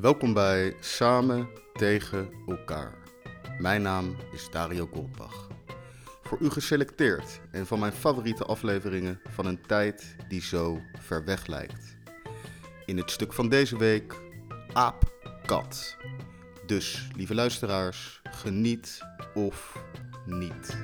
Welkom bij Samen tegen elkaar. Mijn naam is Dario Goldbach. Voor u geselecteerd een van mijn favoriete afleveringen van een tijd die zo ver weg lijkt. In het stuk van deze week Aap-kat. Dus, lieve luisteraars, geniet of niet.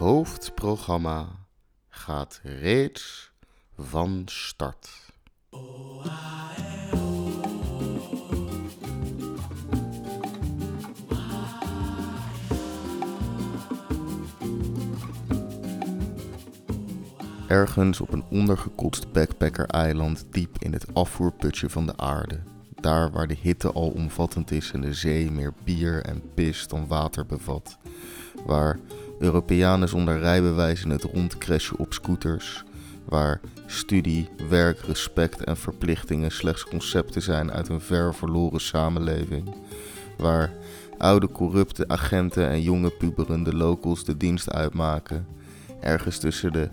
Hoofdprogramma gaat reeds van start. Ergens op een ondergekotst backpacker-eiland diep in het afvoerputje van de aarde. Daar waar de hitte al omvattend is en de zee meer bier en pis dan water bevat. Waar Europeanen zonder rijbewijs in het rondcrashen op scooters. Waar studie, werk, respect en verplichtingen slechts concepten zijn uit een ver verloren samenleving. Waar oude corrupte agenten en jonge puberende locals de dienst uitmaken. Ergens tussen de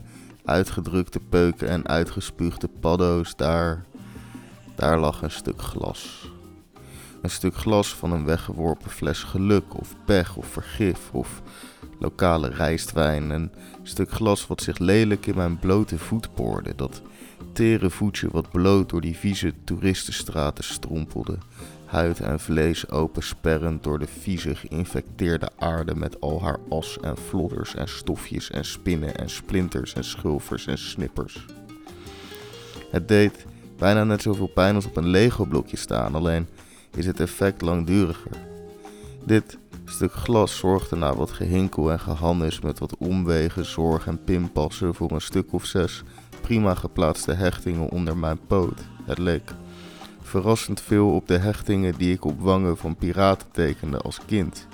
uitgedrukte peuken en uitgespuugde paddo's, daar, daar lag een stuk glas. Een stuk glas van een weggeworpen fles geluk of pech of vergif of lokale rijstwijn. Een stuk glas wat zich lelijk in mijn blote voet poorde. Dat tere voetje wat bloot door die vieze toeristenstraten strompelde. Huid en vlees opensperrend door de vieze geïnfecteerde aarde met al haar as en flodders en stofjes en spinnen en splinters en schulvers en snippers. Het deed bijna net zoveel pijn als op een Lego-blokje staan, alleen is het effect langduriger. Dit stuk glas zorgde na wat gehinkel en gehannes met wat omwegen, zorg en pinpassen voor een stuk of zes prima geplaatste hechtingen onder mijn poot. Het leek verrassend veel op de hechtingen die ik op wangen van piraten tekende als kind.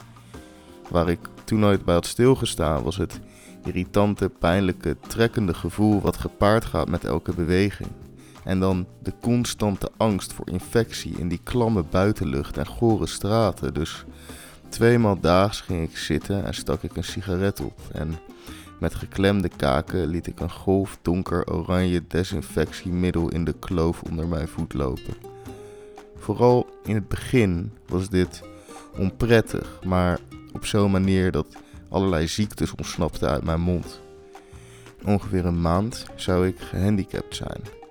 Waar ik toen nooit bij had stilgestaan was het irritante, pijnlijke, trekkende gevoel wat gepaard gaat met elke beweging. En dan de constante angst voor infectie in die klamme buitenlucht en gore straten. Dus tweemaal daags ging ik zitten en stak ik een sigaret op. En met geklemde kaken liet ik een golf donker oranje desinfectiemiddel in de kloof onder mijn voet lopen. Vooral in het begin was dit onprettig, maar op zo'n manier dat allerlei ziektes ontsnapten uit mijn mond. Ongeveer een maand zou ik gehandicapt zijn.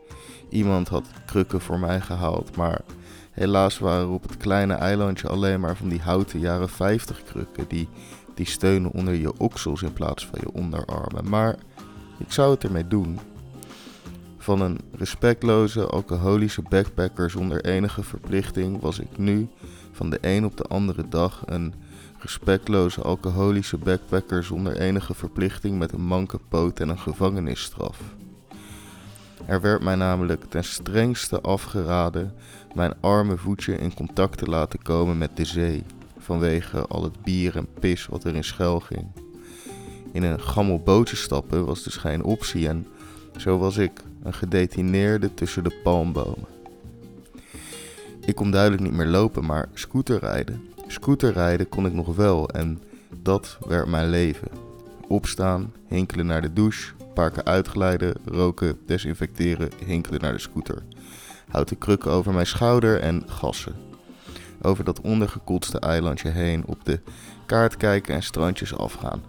Iemand had krukken voor mij gehaald, maar helaas waren er op het kleine eilandje alleen maar van die houten jaren 50 krukken die, die steunen onder je oksels in plaats van je onderarmen. Maar ik zou het ermee doen. Van een respectloze, alcoholische backpacker zonder enige verplichting was ik nu van de een op de andere dag een respectloze, alcoholische backpacker zonder enige verplichting met een manke poot en een gevangenisstraf. Er werd mij namelijk ten strengste afgeraden mijn arme voetje in contact te laten komen met de zee, vanwege al het bier en pis wat erin schuil ging. In een gammel bootje stappen was dus geen optie en zo was ik een gedetineerde tussen de palmbomen. Ik kon duidelijk niet meer lopen, maar scooterrijden. Scooterrijden kon ik nog wel en dat werd mijn leven. Opstaan, hinkelen naar de douche, paar keer uitglijden, roken, desinfecteren, hinkelen naar de scooter. Houten krukken over mijn schouder en gassen. Over dat ondergekotste eilandje heen, op de kaart kijken en strandjes afgaan.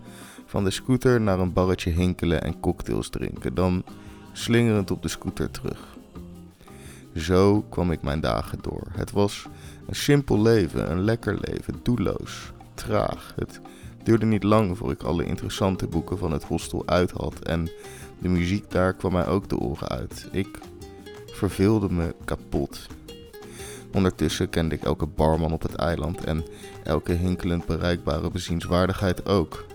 Van de scooter naar een barretje hinkelen en cocktails drinken, dan slingerend op de scooter terug. Zo kwam ik mijn dagen door. Het was een simpel leven, een lekker leven, doelloos, traag. Het duurde niet lang voor ik alle interessante boeken van het hostel uit had en de muziek daar kwam mij ook de oren uit. Ik verveelde me kapot. Ondertussen kende ik elke barman op het eiland en elke hinkelend bereikbare bezienswaardigheid ook.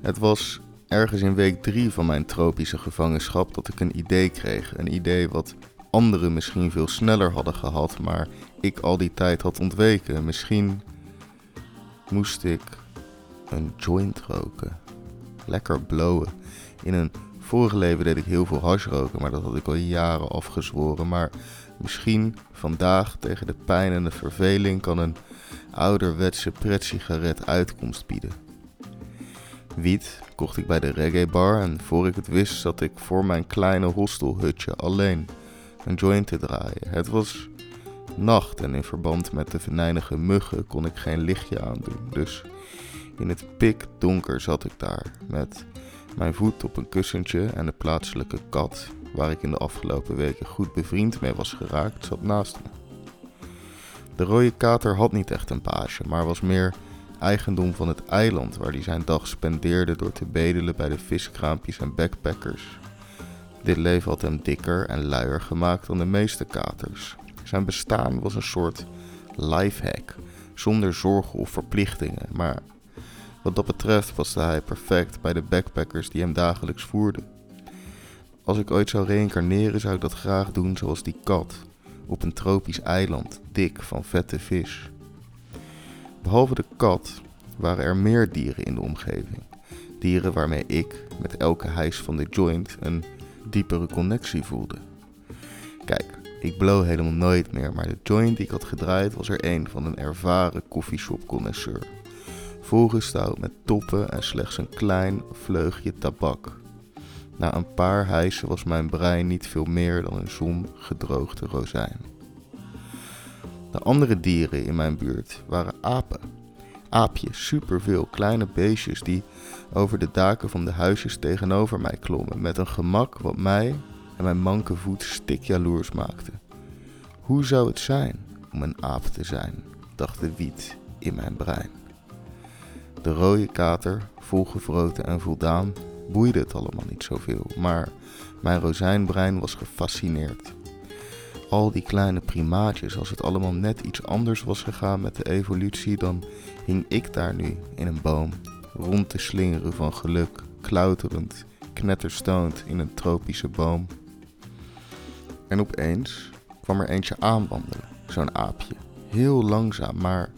Het was ergens in week drie van mijn tropische gevangenschap dat ik een idee kreeg. Een idee wat anderen misschien veel sneller hadden gehad, maar ik al die tijd had ontweken. Misschien moest ik een joint roken. Lekker blowen. In een vorige leven deed ik heel veel hash roken, maar dat had ik al jaren afgezworen. Maar misschien vandaag tegen de pijn en de verveling kan een ouderwetse sigaret uitkomst bieden. Wiet kocht ik bij de reggae bar en voor ik het wist zat ik voor mijn kleine hostelhutje alleen een joint te draaien. Het was nacht en in verband met de venijnige muggen kon ik geen lichtje aandoen. Dus in het pikdonker zat ik daar met mijn voet op een kussentje en de plaatselijke kat, waar ik in de afgelopen weken goed bevriend mee was geraakt, zat naast me. De rode kater had niet echt een paasje, maar was meer eigendom van het eiland waar hij zijn dag spendeerde door te bedelen bij de viskraampjes en backpackers. Dit leven had hem dikker en luier gemaakt dan de meeste katers. Zijn bestaan was een soort lifehack, zonder zorgen of verplichtingen, maar wat dat betreft paste hij perfect bij de backpackers die hem dagelijks voerden. Als ik ooit zou reïncarneren, zou ik dat graag doen zoals die kat, op een tropisch eiland, dik van vette vis. Behalve de kat waren er meer dieren in de omgeving. Dieren waarmee ik, met elke hijs van de joint, een diepere connectie voelde. Kijk, ik blow helemaal nooit meer, maar de joint die ik had gedraaid was er een van een ervaren koffieshop connoisseur. Volgestouwd met toppen en slechts een klein vleugje tabak. Na een paar hijsen was mijn brein niet veel meer dan een zon gedroogde rozijn. De andere dieren in mijn buurt waren apen. Aapjes, superveel kleine beestjes die over de daken van de huisjes tegenover mij klommen met een gemak wat mij en mijn manke voet stikjaloers maakte. Hoe zou het zijn om een aap te zijn, dacht de wiet in mijn brein. De rode kater, volgevroten en voldaan, boeide het allemaal niet zoveel, maar mijn rozijnbrein was gefascineerd. Al die kleine primaatjes, als het allemaal net iets anders was gegaan met de evolutie, dan hing ik daar nu in een boom, rond te slingeren van geluk, klauterend, knetterstoond in een tropische boom. En opeens kwam er eentje aanwandelen, zo'n aapje. Heel langzaam, maar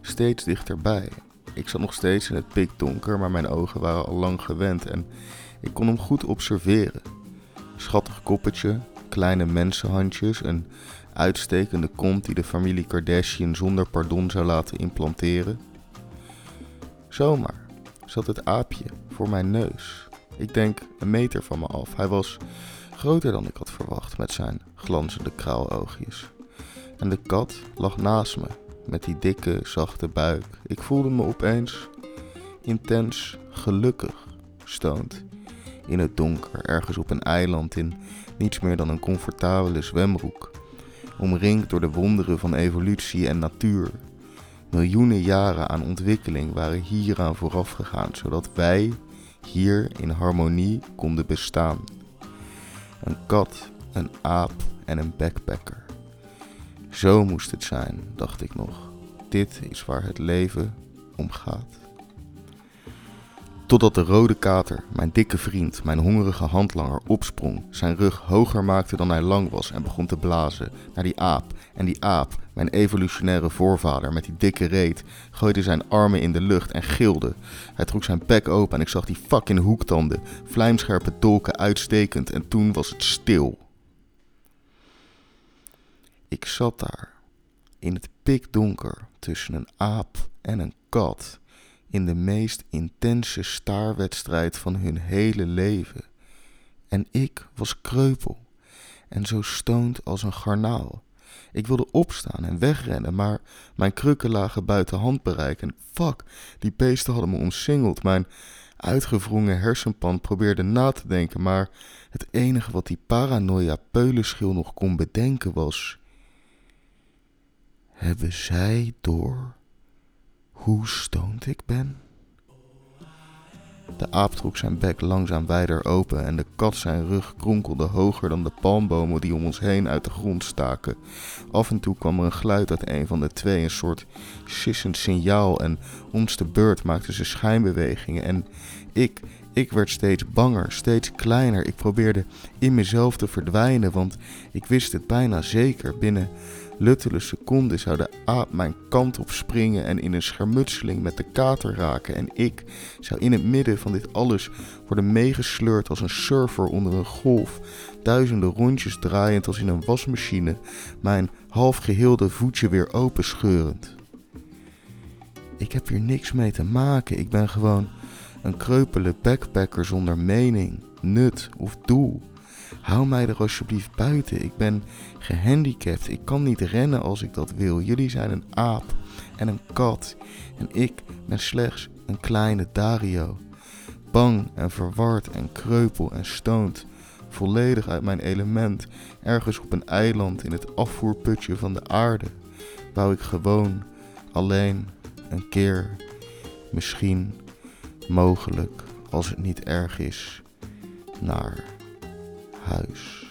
steeds dichterbij. Ik zat nog steeds in het pikdonker, maar mijn ogen waren al lang gewend en ik kon hem goed observeren. Schattig koppetje, kleine mensenhandjes, een uitstekende kont die de familie Kardashian zonder pardon zou laten implanteren. Zomaar zat het aapje voor mijn neus. Ik denk een meter van me af. Hij was groter dan ik had verwacht met zijn glanzende kraaloogjes. En de kat lag naast me met die dikke, zachte buik. Ik voelde me opeens intens gelukkig, stoned. In het donker, ergens op een eiland in niets meer dan een comfortabele zwembroek. Omringd door de wonderen van evolutie en natuur. Miljoenen jaren aan ontwikkeling waren hieraan vooraf gegaan, zodat wij hier in harmonie konden bestaan. Een kat, een aap en een backpacker. Zo moest het zijn, dacht ik nog. Dit is waar het leven om gaat. Totdat de rode kater, mijn dikke vriend, mijn hongerige handlanger, opsprong, zijn rug hoger maakte dan hij lang was en begon te blazen naar die aap. En die aap, mijn evolutionaire voorvader met die dikke reet, gooide zijn armen in de lucht en gilde. Hij trok zijn bek open en ik zag die fucking hoektanden, vlijmscherpe dolken uitstekend en toen was het stil. Ik zat daar, in het pikdonker, tussen een aap en een kat, in de meest intense staarwedstrijd van hun hele leven. En ik was kreupel en zo stoond als een garnaal. Ik wilde opstaan en wegrennen, maar mijn krukken lagen buiten handbereik en fuck, die beesten hadden me omsingeld. Mijn uitgewrongen hersenpan probeerde na te denken, maar het enige wat die paranoia peulenschil nog kon bedenken was hebben zij door hoe stoned ik ben? De aap trok zijn bek langzaam wijder open en de kat zijn rug kronkelde hoger dan de palmbomen die om ons heen uit de grond staken. Af en toe kwam er een geluid uit een van de twee, een soort sissend signaal en ons de beurt maakten ze schijnbewegingen en ik, Ik werd steeds banger, steeds kleiner. Ik probeerde in mezelf te verdwijnen, want ik wist het bijna zeker. Binnen luttele seconden zou de aap mijn kant op springen en in een schermutseling met de kater raken. En ik zou in het midden van dit alles worden meegesleurd als een surfer onder een golf. Duizenden rondjes draaiend als in een wasmachine, mijn half geheelde voetje weer openscheurend. Ik heb hier niks mee te maken. Ik ben gewoon een kreupele backpacker zonder mening, nut of doel. Hou mij er alsjeblieft buiten. Ik ben gehandicapt. Ik kan niet rennen als ik dat wil. Jullie zijn een aap en een kat. En ik ben slechts een kleine Dario. Bang en verward en kreupel en stoont. Volledig uit mijn element. Ergens op een eiland in het afvoerputje van de aarde. Bouw ik gewoon alleen een keer. Misschien, mogelijk, als het niet erg is, naar huis.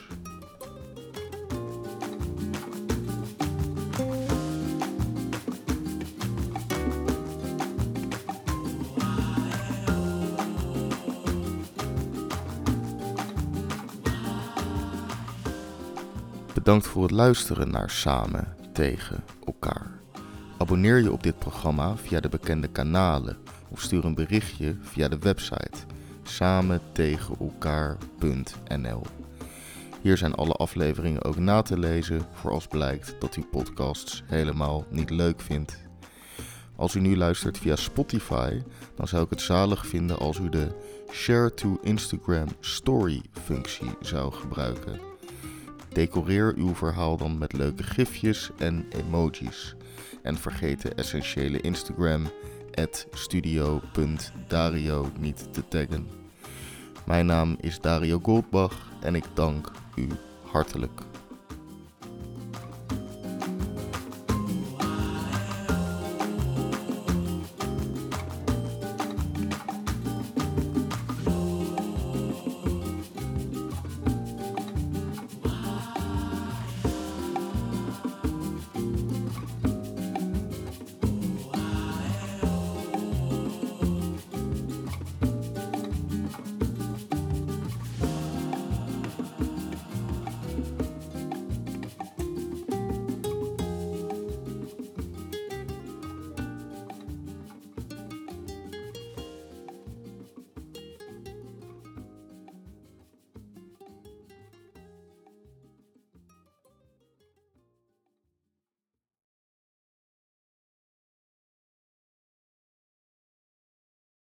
Bedankt voor het luisteren naar Samen tegen elkaar. Abonneer je op dit programma via de bekende kanalen of stuur een berichtje via de website samentegenelkaar.nl. Hier zijn alle afleveringen ook na te lezen voor als blijkt dat u podcasts helemaal niet leuk vindt. Als u nu luistert via Spotify, dan zou ik het zalig vinden als u de Share to Instagram Story functie zou gebruiken. Decoreer uw verhaal dan met leuke gifjes en emojis. En vergeet de essentiële Instagram studio.dario niet te taggen. Mijn naam is Dario Goldbach en ik dank u hartelijk